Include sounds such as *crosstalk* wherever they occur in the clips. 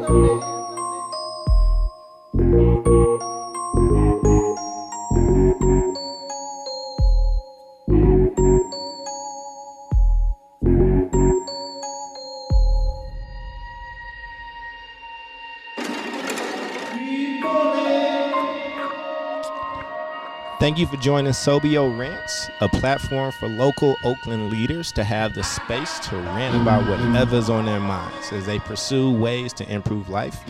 Thank you for joining SOBEO Rants, a platform for local Oakland leaders to have the space to rant about whatever's on their minds as they pursue ways to improve life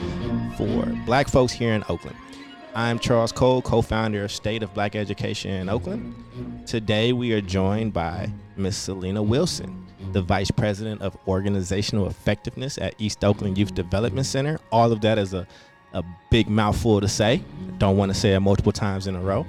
for black folks here in Oakland. I'm Charles Cole, co founder of State of Black Education in Oakland. Today we are joined by Ms. Selena Wilson, the Vice President of Organizational Effectiveness at East Oakland Youth Development Center. All of that is a, a big mouthful to say. Don't want to say it multiple times in a row.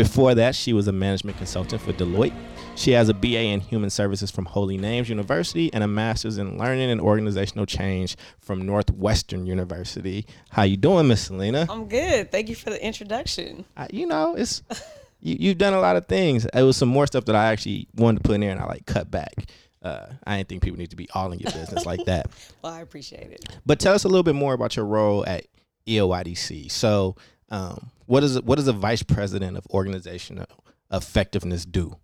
Before that, she was a management consultant for Deloitte. She has a BA in Human Services from Holy Names University and a Master's in Learning and Organizational Change from Northwestern University. How you doing, Miss Selena? I'm good. Thank you for the introduction. I, you know, it's *laughs* you, you've done a lot of things. It was some more stuff that I actually wanted to put in there, and I like cut back. Uh, I didn't think people need to be all in your business like that. *laughs* Well, I appreciate it. But tell us a little bit more about your role at EOYDC. So, um, what is what does a vice president of organizational effectiveness do?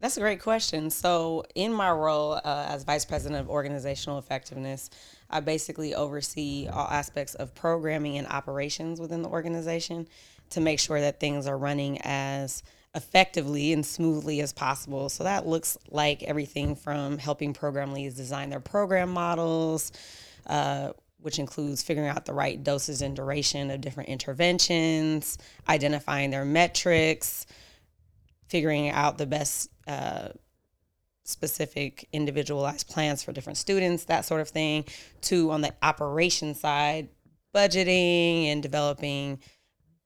That's a great question. So, in my role uh, as vice president of organizational effectiveness, I basically oversee all aspects of programming and operations within the organization to make sure that things are running as effectively and smoothly as possible. So, that looks like everything from helping program leads design their program models. Uh, which includes figuring out the right doses and duration of different interventions, identifying their metrics, figuring out the best uh, specific individualized plans for different students, that sort of thing, to on the operation side, budgeting and developing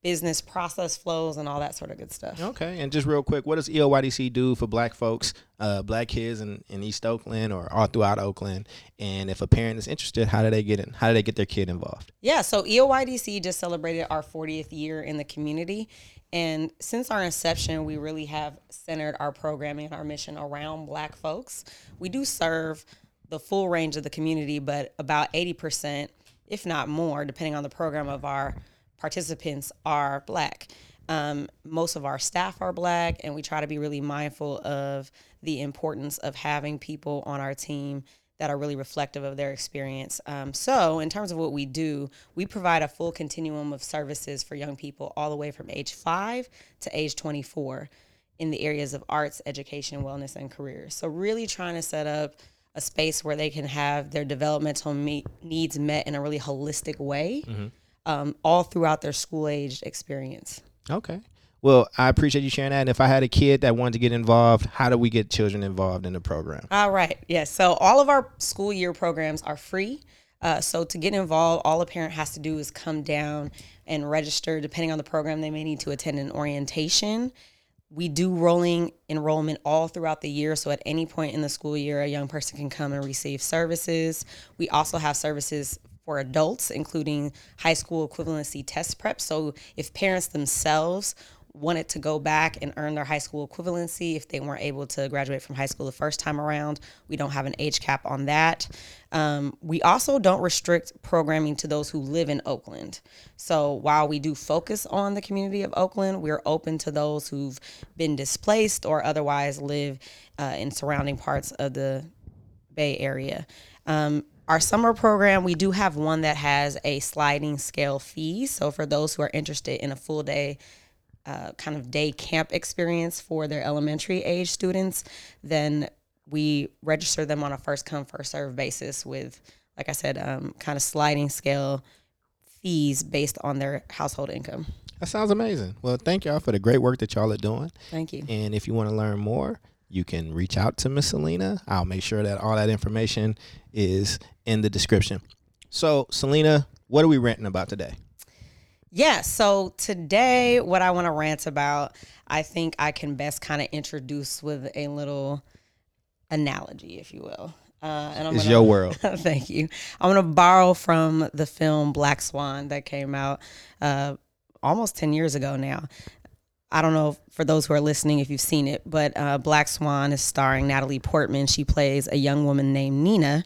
business process flows and all that sort of good stuff. Okay, and just real quick, what does EOYDC do for Black folks, uh, Black kids in, in East Oakland or all throughout Oakland? And if a parent is interested, how do they get in? How do they get their kid involved? Yeah, so EOYDC just celebrated our 40th year in the community, and since our inception, we really have centered our programming and our mission around Black folks. We do serve the full range of the community, but about 80%, if not more, depending on the program of our participants are black. Um, most of our staff are black, and we try to be really mindful of the importance of having people on our team that are really reflective of their experience. Um, so, in terms of what we do, we provide a full continuum of services for young people all the way from age five to age 24 in the areas of arts, education, wellness, and careers. So, really trying to set up a space where they can have their developmental me- needs met in a really holistic way. Mm-hmm um, all throughout their school age experience. Okay. Well, I appreciate you sharing that. And if I had a kid that wanted to get involved, how do we get children involved in the program? All right. Yes. So all of our school year programs are free. Uh, so to get involved, all a parent has to do is come down and register. Depending on the program, they may need to attend an orientation. We do rolling enrollment all throughout the year. So at any point in the school year, a young person can come and receive services. We also have services for adults, including high school equivalency test prep. So if parents themselves wanted to go back and earn their high school equivalency if they weren't able to graduate from high school the first time around. We don't have an age cap on that. Um, we also don't restrict programming to those who live in Oakland. So while we do focus on the community of Oakland, we're open to those who've been displaced or otherwise live uh, in surrounding parts of the Bay Area. Um, our summer program, we do have one that has a sliding scale fee. So for those who are interested in a full day uh, kind of day camp experience for their elementary age students, then we register them on a first come first serve basis with, like I said, um, kind of sliding scale fees based on their household income. That sounds amazing. Well, thank y'all for the great work that y'all are doing. Thank you. And if you want to learn more, you can reach out to Miss Selena. I'll make sure that all that information is in the description. So, Selena, what are we ranting about today? Yeah, so today, what I want to rant about, I think I can best kind of introduce with a little analogy, if you will. Uh, and I'm it's gonna, your world. *laughs* thank you. I'm going to borrow from the film Black Swan that came out uh, almost 10 years ago now. I don't know for those who are listening if you've seen it, but uh, Black Swan is starring Natalie Portman. She plays a young woman named Nina.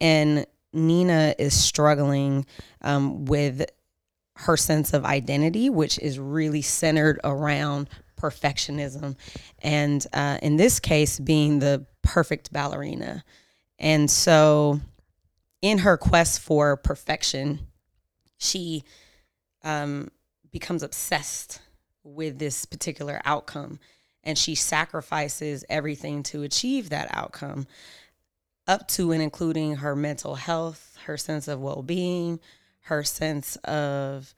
And Nina is struggling um, with her sense of identity, which is really centered around perfectionism. And uh, in this case, being the perfect ballerina. And so, in her quest for perfection, she um, becomes obsessed with this particular outcome and she sacrifices everything to achieve that outcome up to and including her mental health, her sense of well being, her sense of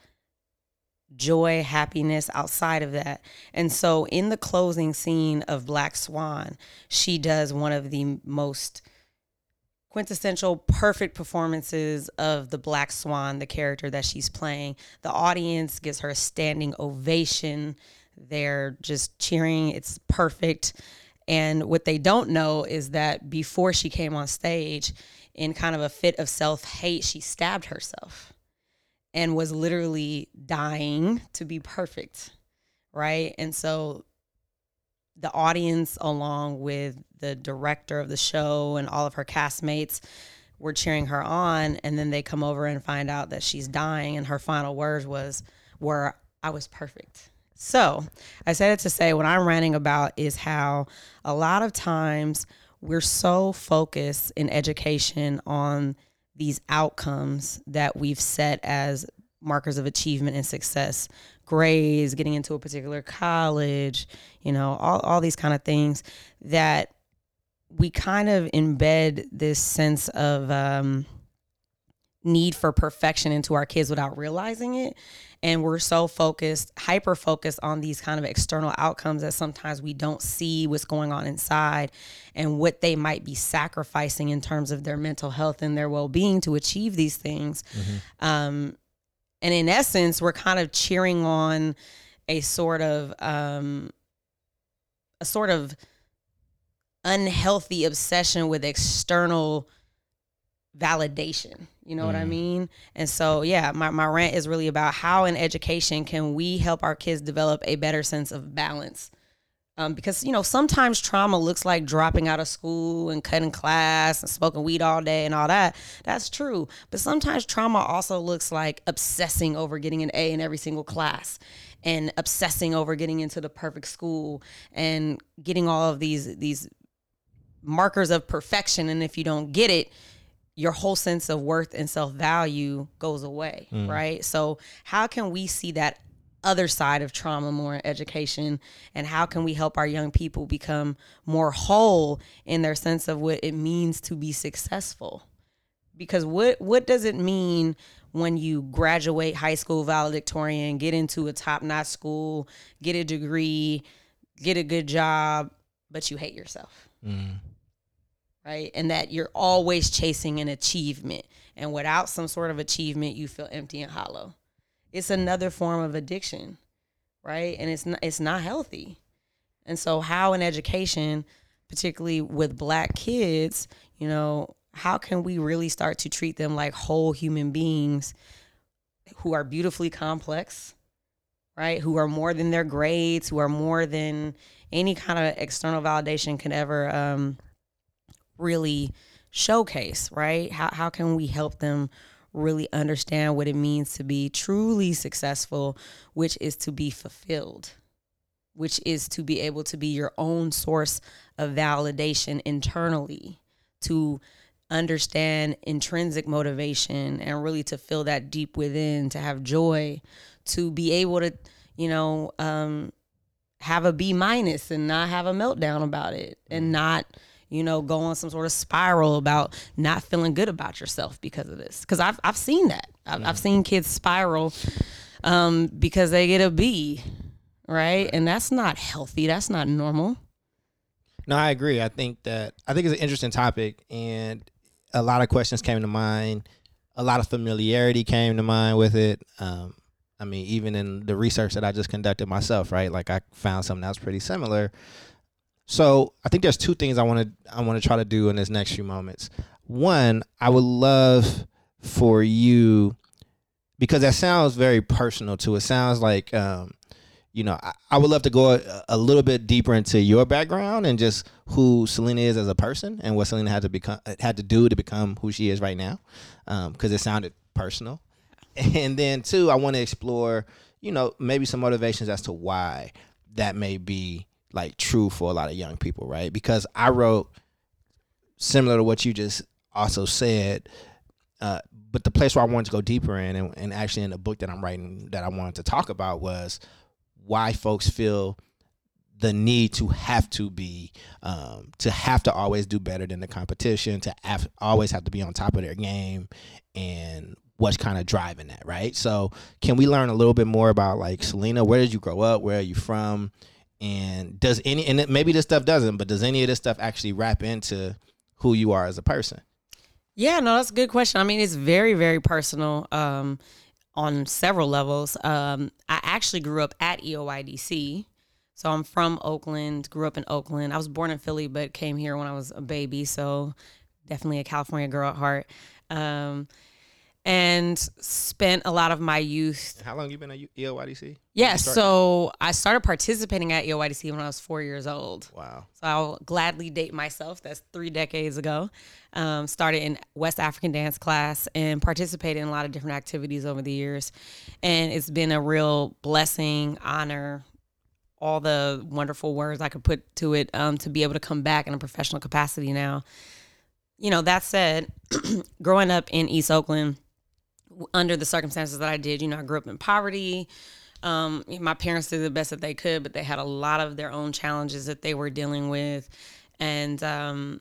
joy, happiness outside of that. And so in the closing scene of Black Swan, she does one of the most quintessential perfect performances of the Black Swan, the character that she's playing. The audience gives her a standing ovation. They're just cheering. It's perfect. And what they don't know is that before she came on stage, in kind of a fit of self hate, she stabbed herself and was literally dying to be perfect. Right. And so the audience, along with the director of the show and all of her castmates, were cheering her on. And then they come over and find out that she's dying. And her final words was, were, I was perfect. So I said it to say what I'm ranting about is how a lot of times we're so focused in education on these outcomes that we've set as markers of achievement and success grades getting into a particular college you know all, all these kind of things that we kind of embed this sense of um, need for perfection into our kids without realizing it and we're so focused hyper focused on these kind of external outcomes that sometimes we don't see what's going on inside and what they might be sacrificing in terms of their mental health and their well-being to achieve these things mm-hmm. um, and in essence we're kind of cheering on a sort of um, a sort of unhealthy obsession with external validation. You know mm. what I mm. mean? And so, yeah, my, my rant is really about how in education can we help our kids develop a better sense of balance. Um, because, you know, sometimes trauma looks like dropping out of school and cutting class and smoking weed all day and all that. That's true. But sometimes trauma also looks like obsessing over getting an A in every single class and obsessing over getting into the perfect school and getting all of these these markers of perfection and if you don't get it your whole sense of worth and self value goes away, mm. right? So, how can we see that other side of trauma more in education? And how can we help our young people become more whole in their sense of what it means to be successful? Because what what does it mean when you graduate high school valedictorian, get into a top notch school, get a degree, get a good job, but you hate yourself? Mm right? And that you're always chasing an achievement. And without some sort of achievement, you feel empty and hollow. It's another form of addiction, right? And it's not, it's not healthy. And so, how in education, particularly with black kids, you know, how can we really start to treat them like whole human beings who are beautifully complex, right? Who are more than their grades, who are more than any kind of external validation can ever um, really showcase, right? How, how can we help them really understand what it means to be truly successful, which is to be fulfilled, which is to be able to be your own source of validation internally, to understand intrinsic motivation and really to feel that deep within, to have joy, to be able to, you know, um, have a B minus and not have a meltdown about it and mm. not you know, go on some sort of spiral about not feeling good about yourself because of this. Because I've I've seen that. I've, I've seen kids spiral um, because they get a B, right? And that's not healthy. That's not normal. No, I agree. I think that I think it's an interesting topic, and a lot of questions came to mind. A lot of familiarity came to mind with it. Um, I mean, even in the research that I just conducted myself, right? Like I found something that was pretty similar. So I think there's two things I want to I want to try to do in this next few moments. One, I would love for you because that sounds very personal too. It sounds like um, you know, I, I would love to go a, a, little bit deeper into your background and just who Selena is as a person and what Selena had to become had to do to become who she is right now, because um, it sounded personal. *laughs* And then two, I want to explore, you know, maybe some motivations as to why that may be like true for a lot of young people, right? Because I wrote similar to what you just also said. Uh, but the place where I wanted to go deeper in, and, and actually in the book that I'm writing that I wanted to talk about was why folks feel the need to have to be um, to have to always do better than the competition to have, always have to be on top of their game and what's kind of driving that right so can we learn a little bit more about like selena where did you grow up where are you from and does any and maybe this stuff doesn't but does any of this stuff actually wrap into who you are as a person yeah no that's a good question i mean it's very very personal um, on several levels. Um, I actually grew up at EOYDC. So I'm from Oakland, grew up in Oakland. I was born in Philly, but came here when I was a baby. So definitely a California girl at heart. Um, and spent a lot of my youth. How long you been at EOYDC? Yeah, so I started participating at EOYDC when I was four years old. Wow. So I'll gladly date myself. That's three decades ago. Um, started in West African dance class and participated in a lot of different activities over the years. And it's been a real blessing, honor, all the wonderful words I could put to it um, to be able to come back in a professional capacity now. You know, that said, *clears throat* growing up in East Oakland, under the circumstances that I did. You know, I grew up in poverty. Um, my parents did the best that they could, but they had a lot of their own challenges that they were dealing with. And, um,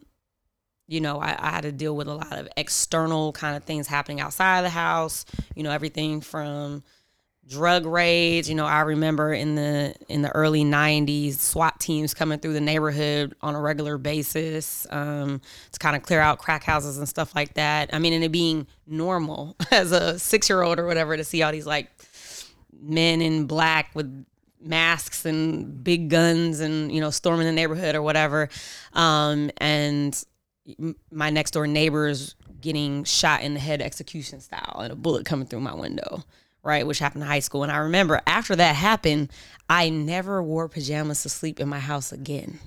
you know, I, I, had to deal with a lot of external kind of things happening outside of the house, you know, everything from drug raids. You know, I remember in the in the early '90s, SWAT teams coming through the neighborhood on a regular basis um, to kind of clear out crack houses and stuff like that. I mean, and it being normal *laughs* as a six year old or whatever to see all these like men in black with masks and big guns and you know storming the neighborhood or whatever um, and my next door neighbors getting shot in the head execution style and a bullet coming through my window right, which happened in high school. And I remember after that happened, I never wore pajamas to sleep in my house again.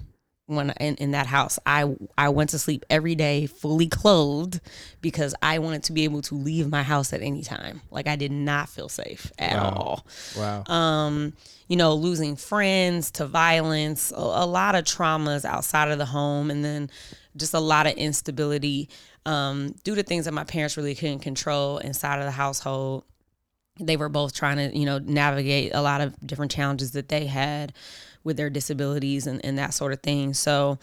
When in, in that house, I I went to sleep every day fully *laughs* clothed because I wanted to be able to leave my house at any time. Like I did not feel safe at wow. all. Wow. Um, you know, losing friends to violence, a, a lot of traumas outside of the home, and then just a lot of instability um, due to things that my parents really couldn't control inside of the household they were both trying to you know navigate a lot of different challenges that they had with their disabilities and, and that sort of thing. So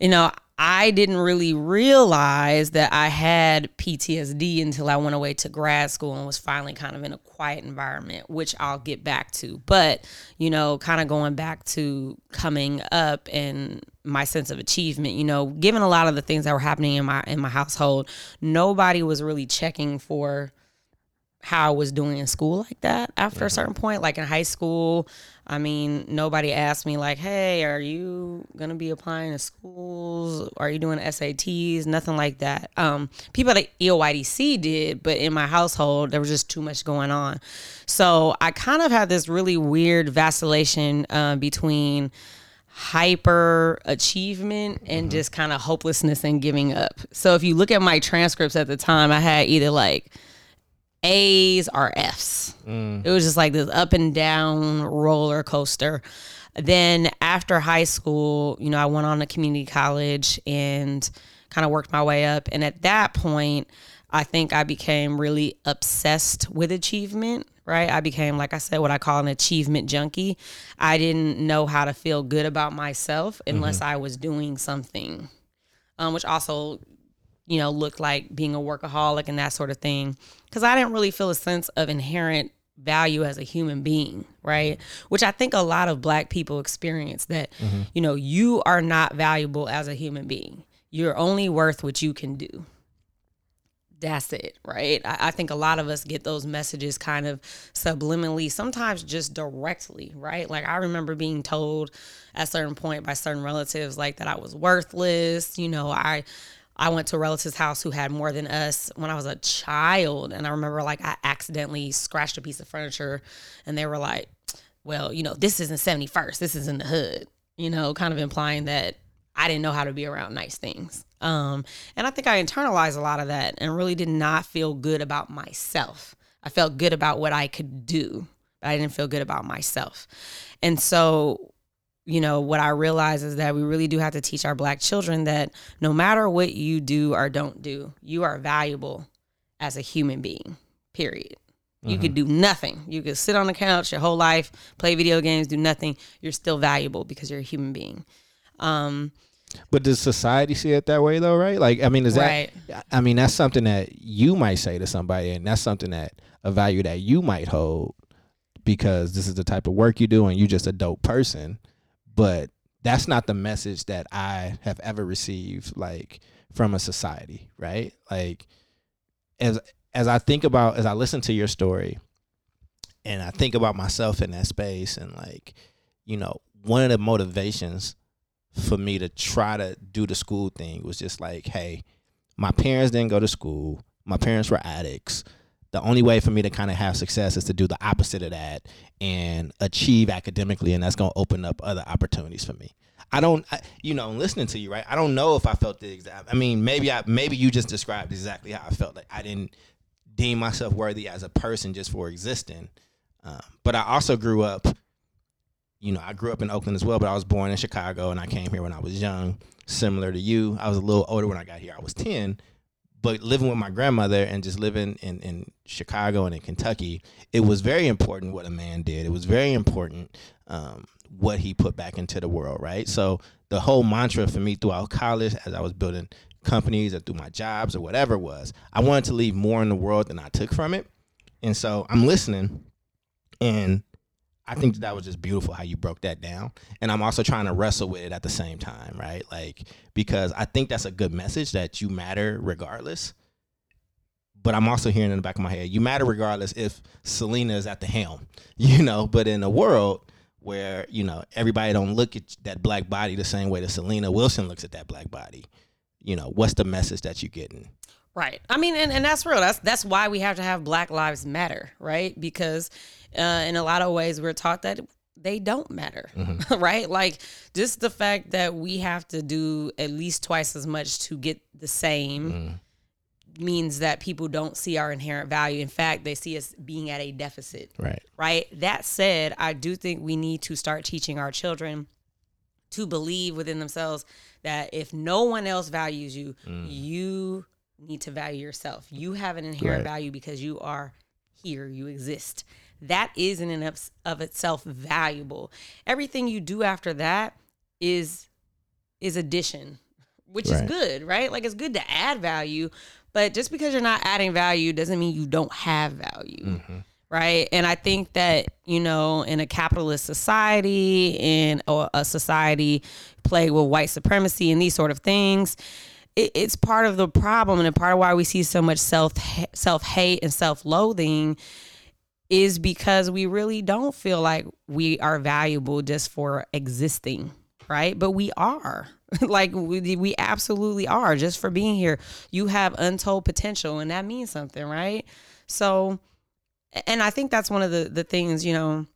you know i didn't really realize that i had ptsd until i went away to grad school and was finally kind of in a quiet environment which i'll get back to. But you know kind of going back to coming up and my sense of achievement you know given a lot of the things that were happening in my in my household nobody was really checking for how I was doing in school like that after mm-hmm. a certain point. Like in high school, I mean, nobody asked me like, "Hey, are you gonna be applying to schools? Are you doing SATs?" Nothing like that. Um, people at EOYDC did, but in my household, there was just too much going on. So I kind of had this really weird vacillation uh, between hyper achievement and mm-hmm. just kind of hopelessness and giving up. So if you look at my transcripts at the time, I had either like A's or F's. Mm. It was just like this up and down roller coaster. Then after high school, you know, I went on to community college and kind of worked my way up. And at that point, I think I became really obsessed with achievement, right? I became, like I said, what I call an achievement junkie. I didn't know how to feel good about myself unless mm-hmm. I was doing something, um, which also you know, looked like being a workaholic and that sort of thing. Cause I didn't really feel a sense of inherent value as a human being, right? Which I think a lot of black people experience that, mm-hmm. you know, you are not valuable as a human being. You're only worth what you can do. That's it, right? I, I think a lot of us get those messages kind of subliminally, sometimes just directly, right? Like I remember being told at a certain point by certain relatives like that I was worthless, you know, I I went to a relative's house who had more than us when I was a child. And I remember like I accidentally scratched a piece of furniture and they were like, well, you know, this isn't 71st, this is in the hood, you know, kind of implying that I didn't know how to be around nice things. Um, and I think I internalized a lot of that and really did not feel good about myself. I felt good about what I could do, but I didn't feel good about myself. And so, you know, what I realize is that we really do have to teach our black children that no matter what you do or don't do, you are valuable as a human being, period. You could do nothing. You could sit on the couch your whole life, play video games, do nothing. You're still valuable because you're a human being. Um, But does society see it that way though, right? Like, I mean, is Right. that? I mean, that's something that you might say to somebody, and that's something that a value that you might hold because this is the type of work you do, and you're just a dope person. But that's not the message that I have ever received, like from a society, right? Like, as as I think about, as I listen to your story, and I think about myself in that space, and like, you know, one of the motivations for me to try to do the school thing was just like, hey, my parents didn't go to school. My parents were addicts. The only way for me to kind of have success is to do the opposite of that and achieve academically, and that's going to open up other opportunities for me. I don't, I, you know, listening to you, right? I don't know if I felt the exact. I mean, maybe I, maybe you just described exactly how I felt. Like I didn't deem myself worthy as a person just for existing. Um, but I also grew up you know, I grew up in Oakland as well, but I was born in Chicago and I came here when I was young, similar to you. I was a little older when I got here. I was 10, but living with my grandmother and just living in, in Chicago and in Kentucky, it was very important what a man did. It was very important um, what he put back into the world, right? So the whole mantra for me throughout college, as I was building companies or through my jobs or whatever was, I wanted to leave more in the world than I took from it. And so I'm listening and I think that was just beautiful how you broke that down. And I'm also trying to wrestle with it at the same time, right? Like, because I think that's a good message that you matter regardless. But I'm also hearing in the back of my head, you matter regardless if Selena is at the helm, *laughs* you know. But in a world where, you know, everybody don't look at that black body the same way that Selena Wilson looks at that black body, you know, what's the message that you're getting? Right. I mean, and, and that's real. That's that's why we have to have Black Lives Matter, right? Because uh, in a lot of ways, we're taught that they don't matter, mm-hmm. *laughs* right? Like just the fact that we have to do at least twice as much to get the same mm-hmm. means that people don't see our inherent value. In fact, they see us being at a deficit Right. right? That said, I do think we need to start teaching our children to believe within themselves that if no one else values you, mm. you need to value yourself. You have an inherent Right. value because you are here, you exist. That is in and of, itself valuable. Everything you do after that is is addition, which is good, right? Like it's good to add value, but just because you're not adding value doesn't mean you don't have value mm-hmm. right? And I think that you know, in a capitalist society, in a, a society plagued with white supremacy and these sort of things, it, it's part of the problem, and part of why we see so much self self hate and self loathing is because we really don't feel like we are valuable just for existing right? But we are. *laughs* Like we, we absolutely are. Just for being here you have untold potential and that means something right? So and I think that's one of the the things you know.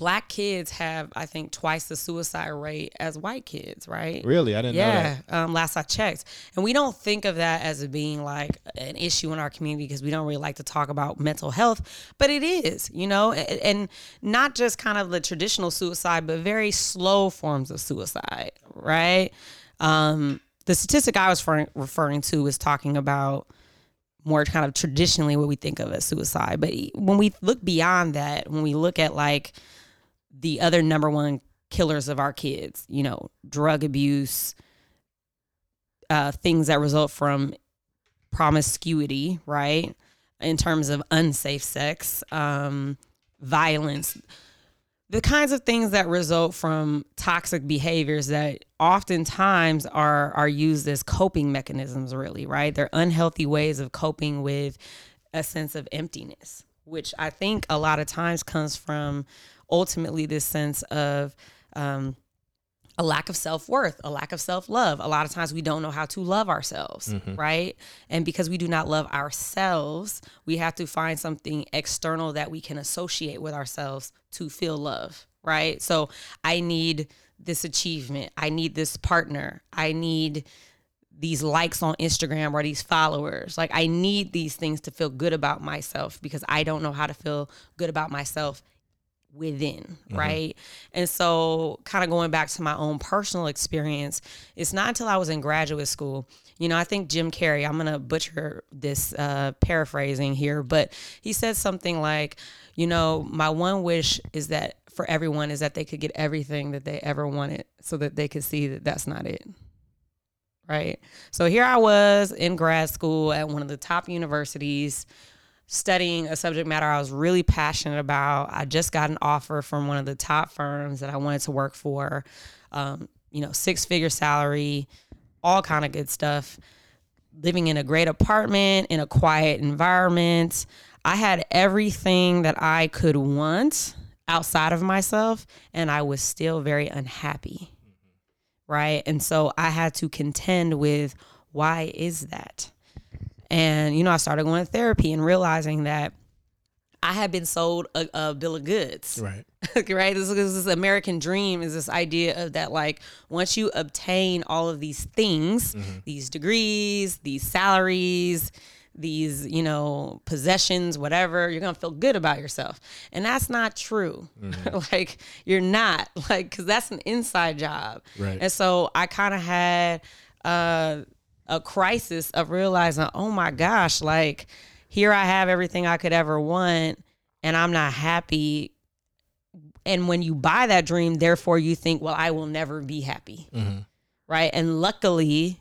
Black kids have, I think, twice the suicide rate as white kids, right? Really? I didn't know Yeah. Um, last I checked, and we don't think of that as being like an issue in our community because we don't really like to talk about mental health, but it is, you know, and, and not just kind of the traditional suicide, but very slow forms of suicide, right? Um, the statistic I was referring, referring to was talking about more kind of traditionally what we think of as suicide. But when we look beyond that, when we look at like the other number one killers of our kids, you know, drug abuse, uh, things that result from promiscuity, right? In terms of unsafe sex, um, violence, the kinds of things that result from toxic behaviors that oftentimes are are used as coping mechanisms really right they're unhealthy ways of coping with a sense of emptiness which i think a lot of times comes from ultimately this sense of um, a lack of self worth, a lack of self love. A lot of times we don't know how to love ourselves, mm-hmm. right? And because we do not love ourselves, we have to find something external that we can associate with ourselves to feel love, right? So I need this achievement. I need this partner. I need these likes on Instagram or these followers. Like I need these things to feel good about myself because I don't know how to feel good about myself within, mm-hmm. right? And so, kind of going back to my own personal experience, it's not until I was in graduate school. You know, I think Jim Carrey, I'm going to butcher this uh, paraphrasing here, but he said something like, you know, my one wish is that for everyone is that they could get everything that they ever wanted so that they could see that that's not it. Right. So here I was in grad school at one of the top universities studying a subject matter I was really passionate about. I just got an offer from one of the top firms that I wanted to work for. Um, you know, six figure salary, all kind of good stuff. Living in a great apartment in a quiet environment. I had everything that I could want outside of myself, and I was still very unhappy. Right. And so I had to contend with why is that? And, you know, I started going to therapy and realizing that I had been sold a, a bill of goods. Right. *laughs* right. This, is this American dream is this idea of that, like, once you obtain all of these things, mm-hmm. these degrees, these salaries, these, you know, possessions, whatever, you're going to feel good about yourself. And that's not true. Mm-hmm. *laughs* like, you're not, *laughs* like, because that's an inside job. Right. And so I kind of had, uh, a crisis of realizing, oh my gosh, like here I have everything I could ever want and I'm not happy. And when you buy that dream, therefore you think, well, I will never be happy. Mm-hmm. Right. And luckily,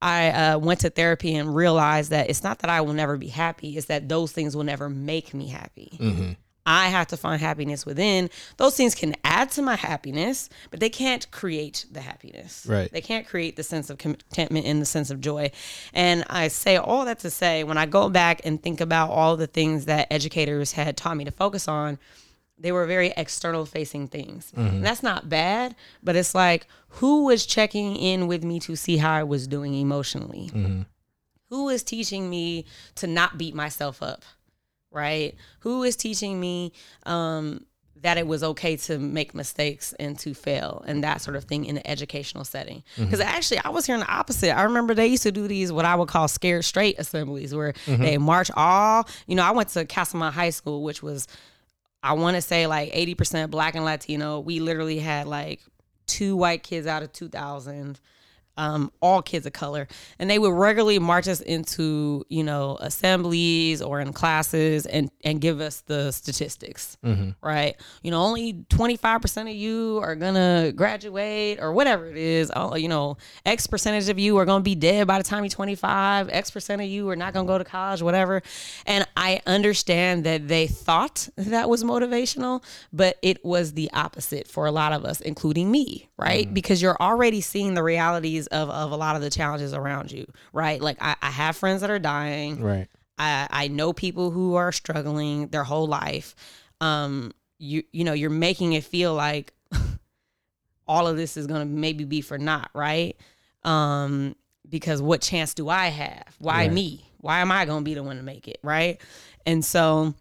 I uh, went to therapy and realized that it's not that I will never be happy, it's that those things will never make me happy. Mm-hmm. I have to find happiness within. Those things can add to my happiness, but they can't create the happiness. Right. They can't create the sense of contentment and the sense of joy. And I say all that to say, when I go back and think about all the things that educators had taught me to focus on, they were very external facing things. Mm-hmm. that's not bad, but it's like who was checking in with me to see how I was doing emotionally? Mm-hmm. Who was teaching me to not beat myself up? Right? Who is teaching me um, that it was okay to make mistakes and to fail and that sort of thing in an educational setting? Because mm-hmm. actually, I was hearing the opposite. I remember they used to do these what I would call scared straight assemblies, where mm-hmm. they march all. You know, I went to Castlemont High School, which was I want to say like 80% black and Latino. We literally had like two white kids out of 2000 um, all kids of color, and they would regularly march us into you know assemblies or in classes and and give us the statistics, mm-hmm. right? You know, only twenty five percent of you are gonna graduate or whatever it is. Oh, you know, X percentage of you are gonna be dead by the time you're twenty five. X percent of you are not gonna go to college, whatever. And I understand that they thought that was motivational, but it was the opposite for a lot of us, including me, right? Mm-hmm. Because you're already seeing the realities of, of a lot of the challenges around you, right? Like I, I have friends that are dying. Right. I, I know people who are struggling their whole life. Um, you you know, you're making it feel like *laughs* all of this is gonna maybe be for naught, right? Um, because what chance do I have? Why right. me? Why am I gonna be the one to make it, right? And so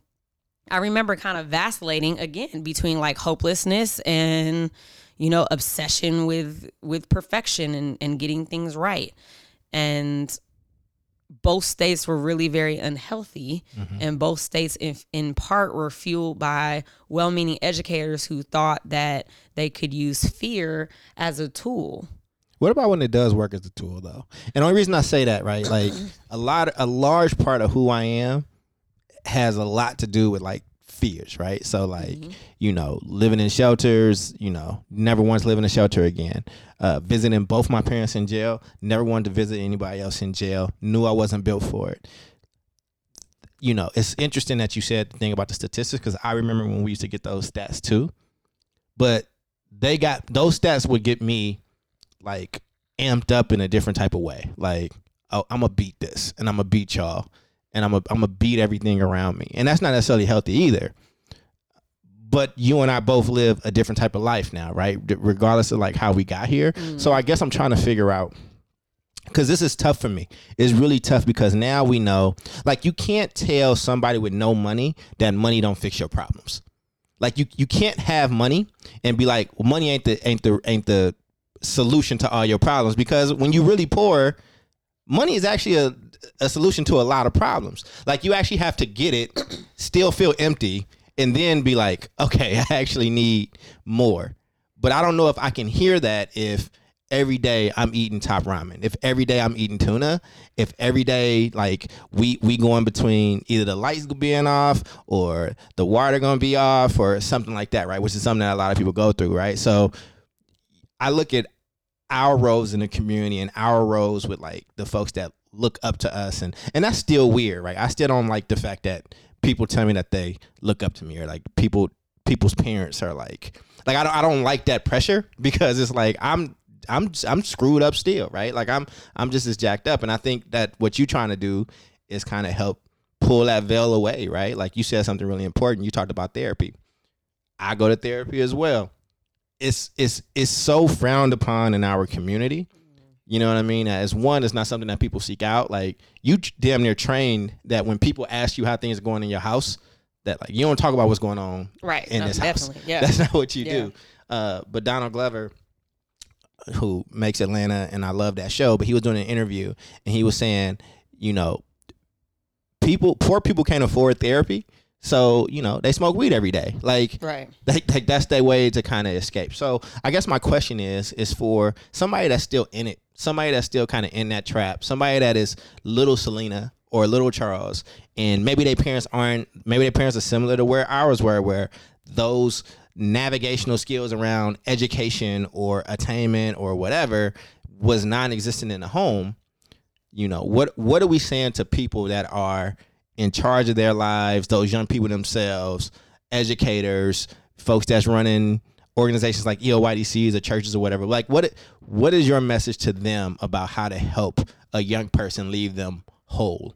I remember kind of vacillating again between like hopelessness and you know, obsession with with perfection and, and getting things right. And both states were really very unhealthy mm-hmm. and both states in, in part were fueled by well-meaning educators who thought that they could use fear as a tool what about when it does work as a tool though and the only reason i say that right like *clears throat* a lot a large part of who i am has a lot to do with like fears, right? So like, mm-hmm. you know, living in shelters, you know, never once live in a shelter again. Uh, visiting both my parents in jail, never wanted to visit anybody else in jail. Knew I wasn't built for it. You know, it's interesting that you said the thing about the statistics because I remember when we used to get those stats too. But they got those stats would get me like amped up in a different type of way. Like, oh, I'm gonna beat this and I'm gonna beat y'all and I'm a, I'm gonna beat everything around me, and that's not necessarily healthy either. but you and I both live a different type of life now, right? Regardless of like how we got here. So mm. I guess I'm trying to figure out because this is tough for me. It's really tough because now we know, like, you can't tell somebody with no money that money don't fix your problems. Like, you you can't have money and be like, well, money ain't the ain't the ain't the solution to all your problems because when you really poor, money is actually a a solution to a lot of problems. Like, you actually have to get it, *clears throat* still feel empty, and then be like, okay, *laughs* I actually need more. But I don't know if I can hear that if every day I'm eating top ramen, if every day I'm eating tuna, if every day like we we going between either the lights being off or the water gonna be off or something like that, right? Which is something that a lot of people go through, right? So I look at our roles in the community and our roles with like the folks that look up to us and and that's still weird, right? I still don't like the fact that people tell me that they look up to me or like people people's parents are like like I don't I don't like that pressure because it's like I'm I'm I'm screwed up still, right? Like I'm I'm just as jacked up and I think that what you're trying to do is kind of help pull that veil away, right? Like you said something really important. You talked about therapy. I go to therapy as well. It's it's it's so frowned upon in our community. You know what I mean? As one, it's not something that people seek out. Like you damn near trained that when people ask you how things are going in your house, that like you don't talk about what's going on Right. in no, this house. Yeah. *laughs* That's not what you Yeah. do. Uh, but Donald Glover, who makes Atlanta, and I love that show, but he was doing an interview and he was saying, you know, people, poor people can't afford therapy. So, you know, they smoke weed every day. Like, right. like, like that's their way to kind of escape. So I guess my question is, is for somebody that's still in it, somebody that's still kind of in that trap, somebody that is little Selena or little Charles, and maybe their parents aren't, maybe their parents are similar to where ours were, where those navigational skills around education or attainment or whatever was non-existent in the home. You know, what what are we saying to people that are in charge of their lives, those young people themselves, educators, folks that's running organizations like EOYDCs or churches or whatever. Like what what is your message to them about how to help a young person leave them whole?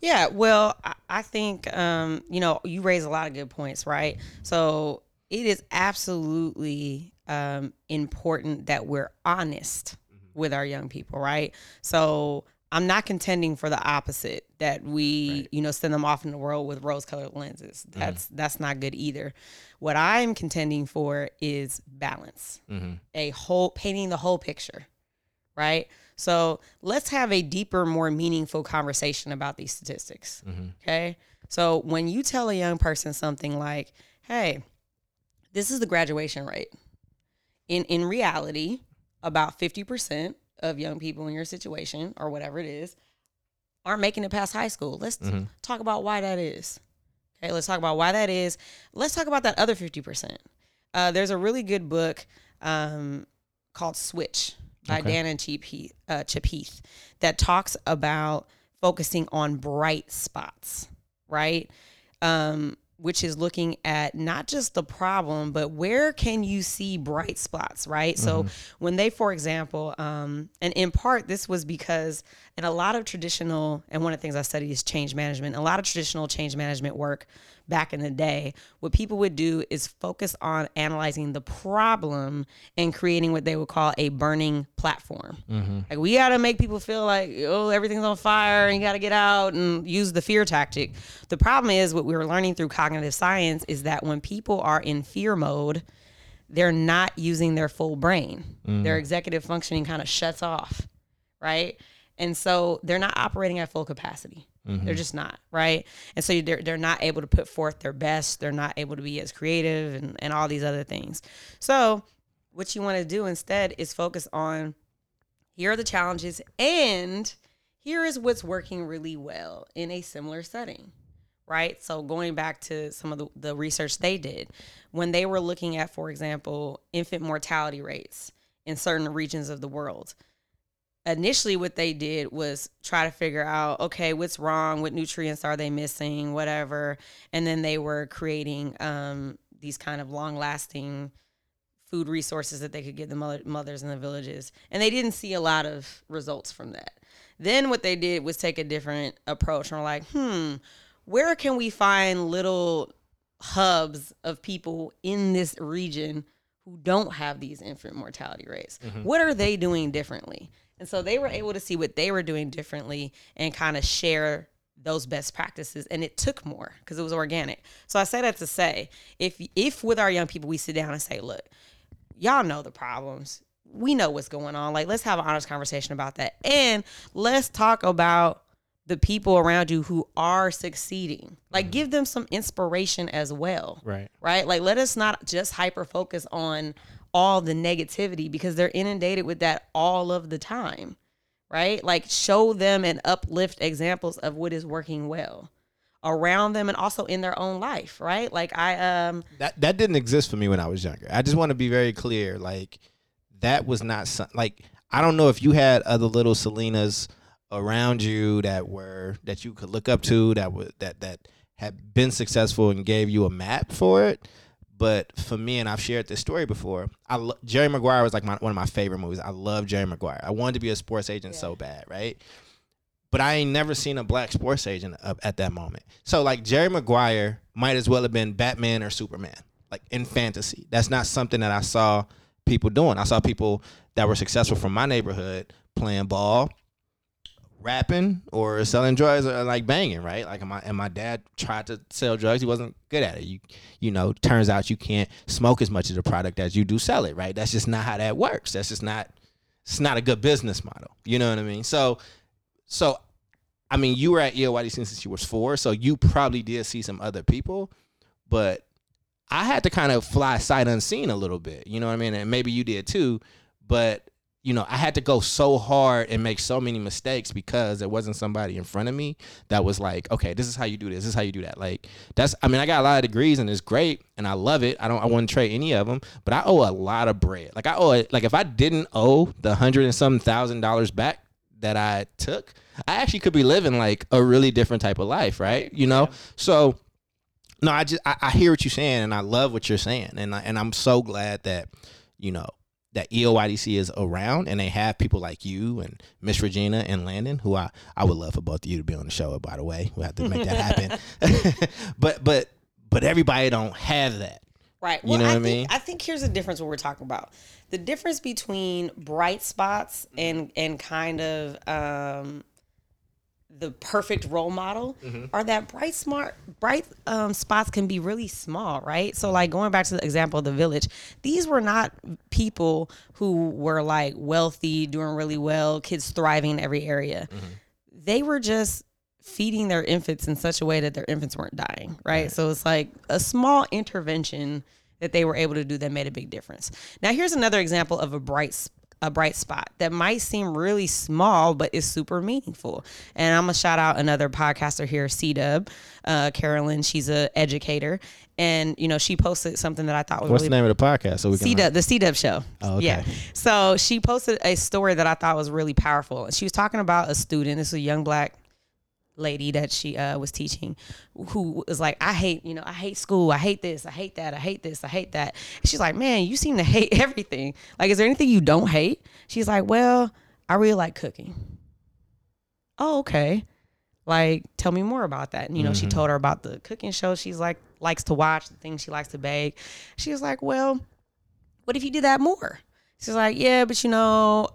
Yeah, well, I, I think um, you know you raise a lot of good points, right? So it is absolutely um, important that we're honest with our young people, right? So I'm not contending for the opposite that we, you know, send them off in the world with rose-colored lenses. Mm-hmm. That's that's not good either. What I'm contending for is balance, mm-hmm. a whole painting the whole picture, right? So let's have a deeper, more meaningful conversation about these statistics. Mm-hmm. Okay. So when you tell a young person something like, hey, this is the graduation rate. In in reality, about 50% of young people in your situation or whatever it is aren't making it past high school. Let's talk about why that is. Okay, let's talk about why that is. Let's talk about that other 50%. Uh, there's a really good book um, called Switch by Okay. Dan and Chip Heath, uh, Chip Heath that talks about focusing on bright spots, right? Um, which is looking at not just the problem, but where can you see bright spots, right? So when they, for example, um, and in part, this was because in a lot of traditional, and one of the things I studied is change management. A lot of traditional change management work back in the day, what people would do is focus on analyzing the problem and creating what they would call a burning platform. Mm-hmm. Like we got to make people feel like oh everything's on fire and you got to get out and use the fear tactic. The problem is what we were learning through cognitive science is that when people are in fear mode, they're not using their full brain. Mm. Their executive functioning kind of shuts off, right? And so they're not operating at full capacity. They're mm-hmm. just not, right? And so they're, they're not able to put forth their best. They're not able to be as creative and, and all these other things. So, what you want to do instead is focus on here are the challenges and here is what's working really well in a similar setting right so going back to some of the, the research they did when they were looking at for example infant mortality rates in certain regions of the world initially what they did was try to figure out okay what's wrong? What nutrients are they missing? Whatever. And then they were creating um, these kind of long lasting food resources that they could give the mother, mothers in the villages. And they didn't see a lot of results from that. Then what they did was take a different approach and were like hmm where can we find little hubs of people in this region who don't have these infant mortality rates. What are they doing differently? And so they were able to see what they were doing differently and kind of share those best practices and it took more because it was organic. So I say that to say if if with our young people we sit down and say, look, y'all know the problems. We know what's going on. Like let's have an honest conversation about that. And let's talk about the people around you who are succeeding. Like mm-hmm. give them some inspiration as well. Right. Right? Like let us not just hyper focus on all the negativity because they're inundated with that all of the time. Right? Like show them and uplift examples of what is working well around them and also in their own life, right? Like I um That that didn't exist for me when I was younger. I just want to be very clear. Like that was not some, like I don't know if you had other little Selenas around you that were that you could look up to that would that that had been successful and gave you a map for it. But for me, and I've shared this story before, I lo- Jerry Maguire was like my, one of my favorite movies. I love Jerry Maguire. I wanted to be a sports agent so bad, right? But I ain't never seen a black sports agent up at that moment. So like Jerry Maguire might as well have been Batman or Superman, like in fantasy. That's not something that I saw people doing. I saw people that were successful from my neighborhood playing ball, rapping or selling drugs or like banging, right? Like my and my dad tried to sell drugs, he wasn't good at it. You you know, turns out you can't smoke as much of the product as you do sell it, right? That's just not how that works. That's just not it's not a good business model. You know what I mean? So so I mean, you were at EOYDC since you was four, so you probably did see some other people, but I had to kind of fly sight unseen a little bit. You know what I mean? And maybe you did too, but you know, I had to go so hard and make so many mistakes because there wasn't somebody in front of me that was like, okay, this is how you do this, this is how you do that. Like that's, I mean, I got a lot of degrees and it's great and I love it. I don't, I wouldn't trade any of them, but I owe a lot of bread. Like I owe it. Like if I didn't owe the hundred and some thousand dollars back that I took, I actually could be living like a really different type of life, right? You know, so no, I just I, I hear what you're saying and I love what you're saying and I, and I'm so glad that you know that EOYDC is around and they have people like you and Miss Regina and Landon who I I would love for both of you to be on the show by the way we have to make that happen *laughs* *laughs* but but but everybody don't have that Right. You know what I think, mean? I think here's the difference what we're talking about. The difference between bright spots and and kind of um the perfect role model Mm-hmm. are that bright smart bright um, spots can be really small right so like going back to the example of the village these were not people who were like wealthy doing really well kids thriving in every area Mm-hmm. they were just feeding their infants in such a way that their infants weren't dying, right? So it's like a small intervention that they were able to do that made a big difference. Now here's another example of a bright a bright spot that might seem really small but is super meaningful. And I'm gonna shout out another podcaster here, C Dub, uh, Carolyn. She's a educator, and you know she posted something that I thought was what's really the name of the podcast so we can C Dub, the C Dub show. Oh, okay. Yeah. So she posted a story that I thought was really powerful. She was talking about a student. This is a young black lady that she uh, was teaching who was like, I hate, you know, I hate school. I hate this. I hate that. I hate this. I hate that. And she's like, man, you seem to hate *laughs* everything. Like, is there anything you don't hate? She's like, well, I really like cooking. Oh, okay. Like, tell me more about that. And, you know, she told her about the cooking show she's like, likes to watch, the things she likes to bake. She was like, well, what if you did that more? She's like, yeah, but you know,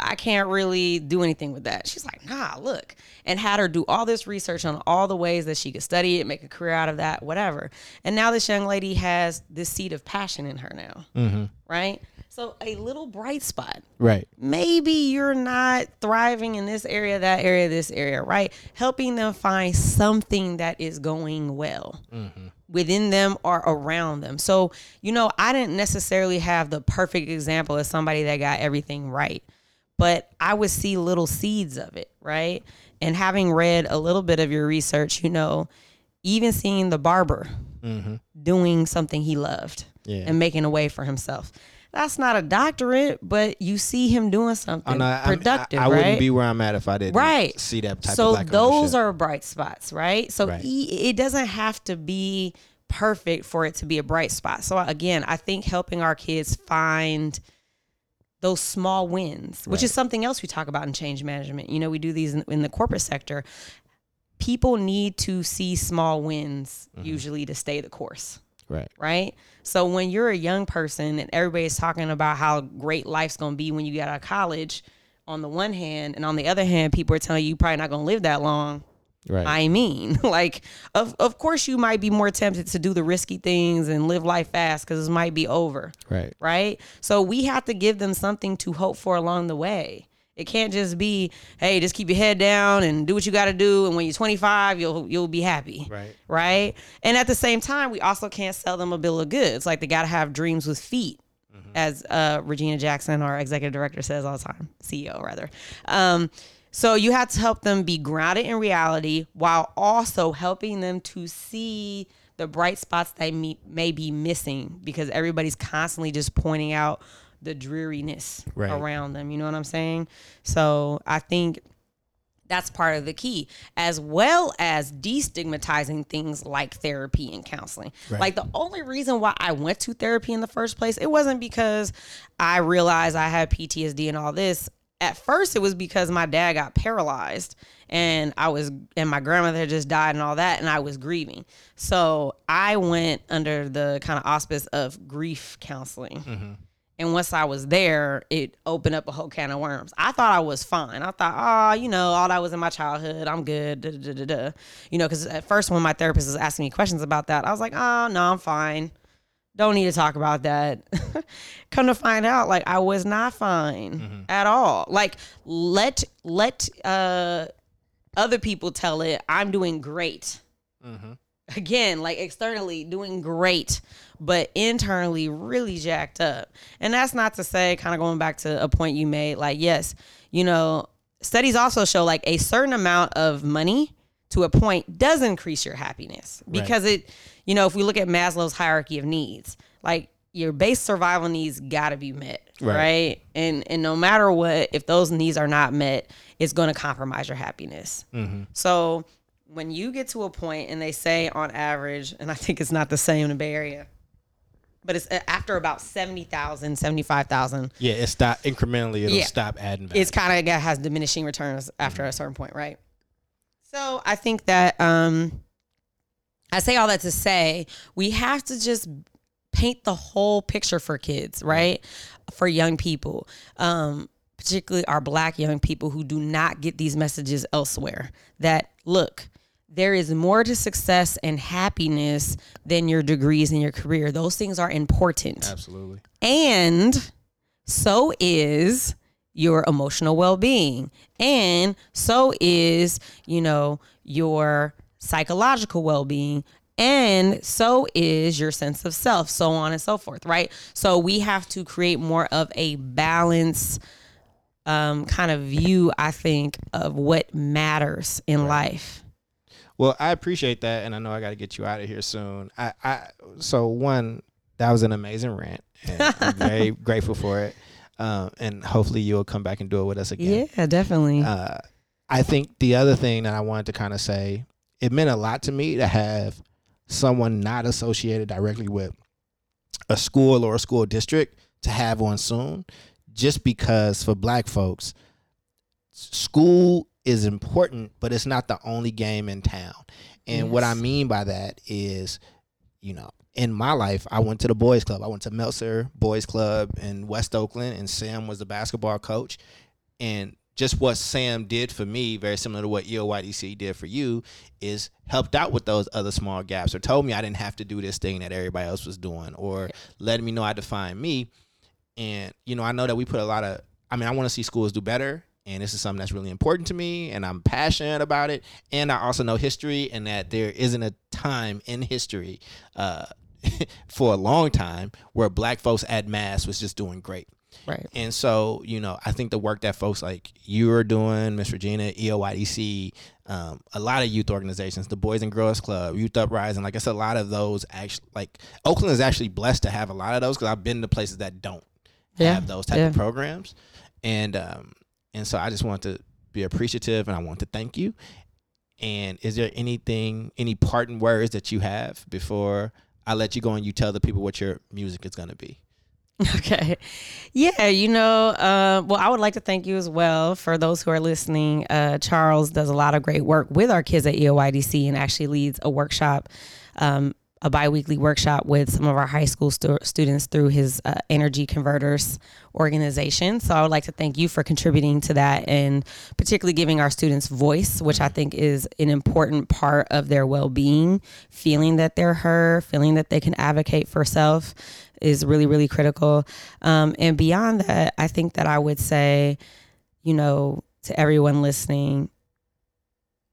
I can't really do anything with that. She's like, nah, look, and had her do all this research on all the ways that she could study it, make a career out of that, whatever. And now this young lady has this seed of passion in her now, mm-hmm. right? So a little bright spot. right Maybe you're not thriving in this area, that area, this area, right? Helping them find something that is going well mm-hmm. within them or around them. So, you know, I didn't necessarily have the perfect example of somebody that got everything right, but I would see little seeds of it, right? And having read a little bit of your research, you know, even seeing the barber mm-hmm. doing something he loved Yeah. and making a way for himself. That's not a doctorate, but you see him doing oh, something Oh, no, I- I, productive, I, I right? wouldn't be where I'm at if I didn't right see that type so of black those are bright spots right so Right. e- it doesn't have to be perfect for it to be a bright spot so again i think helping our kids find those small wins which is something else we talk about in change management you know we do these in, in the corporate sector people need to see small wins mm-hmm. usually to stay the course Right. right? So when you're a young person and everybody's talking about how great life's gonna be when you get out of college, on the one hand, and on the other hand, people are telling you you're probably not gonna live that long. Right. I mean, *laughs* like, of of course you might be more tempted to do the risky things and live life fast because it might be over, right. right? So we have to give them something to hope for along the way. It can't just be, hey, just keep your head down and do what you got to do, and when you're 25, you'll you'll be happy, Right. right? And at the same time, we also can't sell them a bill of goods. Like they got to have dreams with feet, as uh, Regina Jackson, our executive director, says all the time, CEO rather. Um, so you have to help them be grounded in reality while also helping them to see the bright spots they may, may be missing because everybody's constantly just pointing out the dreariness Right. around them. You know what I'm saying? So I think that's part of the key, as well as destigmatizing things like therapy and counseling. Right. Like the only reason why I went to therapy in the first place, it wasn't because I realized I had PTSD and all this. At first, it was because my dad got paralyzed and I was, and my grandmother had just died and all that, and I was grieving. So I went under the kind of auspice of grief counseling. Mm-hmm. And once I was there, it opened up a whole can of worms. I thought I was fine. I thought, oh, you know, all that was in my childhood. I'm good. Da, da, da. You know, because at first, when my therapist was asking me questions about that, I was like, oh, no, I'm fine. Don't need to talk about that. *laughs* Come to find out, like I was not fine at all. Like let let uh other people tell it. I'm doing great again, like externally doing great, but internally really jacked up. And that's not to say, kind of going back to a point you made, like, yes, you know, studies also show like a certain amount of money to a point does increase your happiness because it, you know, if we look at Maslow's hierarchy of needs, like your base survival needs got to be met, Right. right. And and no matter what, if those needs are not met, it's going to compromise your happiness. So when you get to a point and they say on average, and I think it's not the same in the Bay Area, but it's uh, after about 70,000, 75,000, Yeah, it stop incrementally. It'll Yeah. stop adding value. it's kind of has diminishing returns after a certain point, right? So I think that um, I say all that to say we have to just paint the whole picture for kids, right? For young people, um, particularly our black young people who do not get these messages elsewhere. That look, there is more to success and happiness than your degrees and your career. Those things are important Absolutely. and so is your emotional well-being and so is you know your psychological well-being and so is your sense of self so on and so forth right so we have to create more of a balance um, kind of view i think of what matters in life Well, I appreciate that, and I know I got to get you out of here soon. I, I, so one, that was an amazing rant, and I'm *laughs* very grateful for it. Um, and hopefully you'll come back and do it with us again. yeah definitely Uh, I think the other thing that I wanted to kind of say, it meant a lot to me to have someone not associated directly with a school or a school district to have on soon, just because for black folks, school is important, but it's not the only game in town. And what I mean by that is, you know, in my life, I went to the boys club. I went to Meltzer Boys Club in West Oakland, and Sam was the basketball coach. And just what Sam did for me, very similar to what EOYDC did for you, is helped out with those other small gaps or told me I didn't have to do this thing that everybody else was doing or letting me know how to find me. And, you know, I know that we put a lot of, I mean, I want to see schools do better. And this is something that's really important to me, and I'm passionate about it. And I also know history, and that there isn't a time in history uh, *laughs* for a long time where black folks at mass was just doing great. Right And so, you know, I think the work that folks like you are doing, Miss Regina, EOYDC, um, a lot of youth organizations, the Boys and Girls Club, Youth Uprising, like I said, a lot of those actually, like Oakland is actually blessed to have a lot of those because I've been to places that don't Yeah, have those type yeah. of programs. And, um, and so I just want to be appreciative and I want to thank you. And is there anything, any parting words that you have before I let you go and you tell the people what your music is going to be? *laughs* Okay. Yeah, you know, uh, well, I would like to thank you as well for those who are listening. Uh, Charles does a lot of great work with our kids at EOYDC and actually leads a workshop um, a biweekly workshop with some of our high school stu- students through his uh, Energy Converters organization. So I would like to thank you for contributing to that and particularly giving our students voice, which I think is an important part of their well being. Feeling that they're heard, feeling that they can advocate for self is really, really critical. Um, and beyond that, I think that I would say, you know, to everyone listening,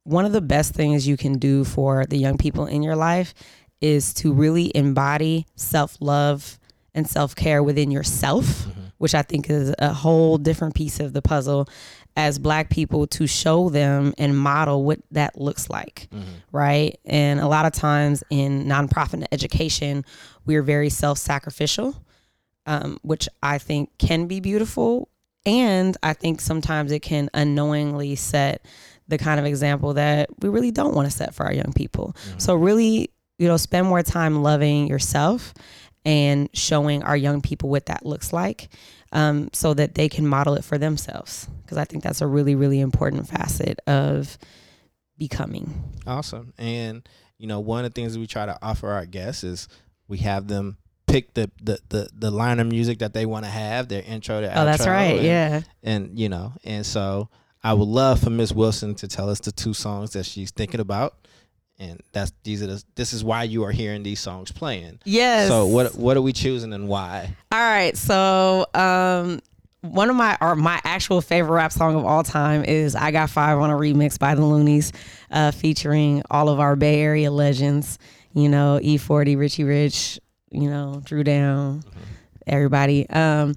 one of the best things you can do for the young people in your life is to really embody self love and self care within yourself, mm-hmm. which I think is a whole different piece of the puzzle as black people to show them and model what that looks like mm-hmm. right and a lot of times in nonprofit education we're very self-sacrificial um, which i think can be beautiful and i think sometimes it can unknowingly set the kind of example that we really don't want to set for our young people mm-hmm. so really you know, spend more time loving yourself and showing our young people what that looks like um, so that they can model it for themselves. Because I think that's a really, really important facet of becoming. Awesome. And, you know, one of the things that we try to offer our guests is we have them pick the the the, the line of music that they want to have, their intro, their oh, outro. that's right. And, yeah. And, you know, and so I would love for Miss Wilson to tell us the two songs that she's thinking about and that's these are the, this is why you are hearing these songs playing. Yes. So what what are we choosing and why? All right. So um one of my or my actual favorite rap song of all time is I Got Five on a remix by the Luniz, uh, featuring all of our Bay Area legends, you know, E40, Richie Rich, you know, Dru Down, mm-hmm. everybody. Um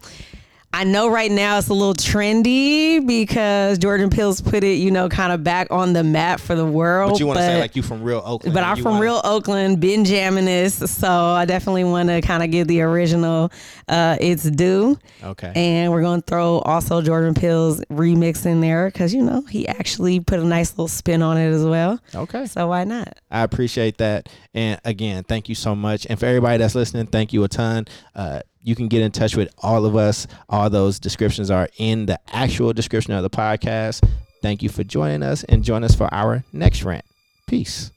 I know right now it's a little trendy because Jordan Peele's put it, you know, kind of back on the map for the world. But you want to say like you from real Oakland. But I'm from wanna... real Oakland, been jamming this, so I definitely want to kind of give the original uh, its due. Okay. And we're going to throw also Jordan Peele's remix in there because, you know, he actually put a nice little spin on it as well. Okay. So why not? I appreciate that. And again, thank you so much. And for everybody that's listening, thank you a ton. Uh, you can get in touch with all of us. All those descriptions are in the actual description of the podcast. Thank you for joining us and join us for our next rant. Peace.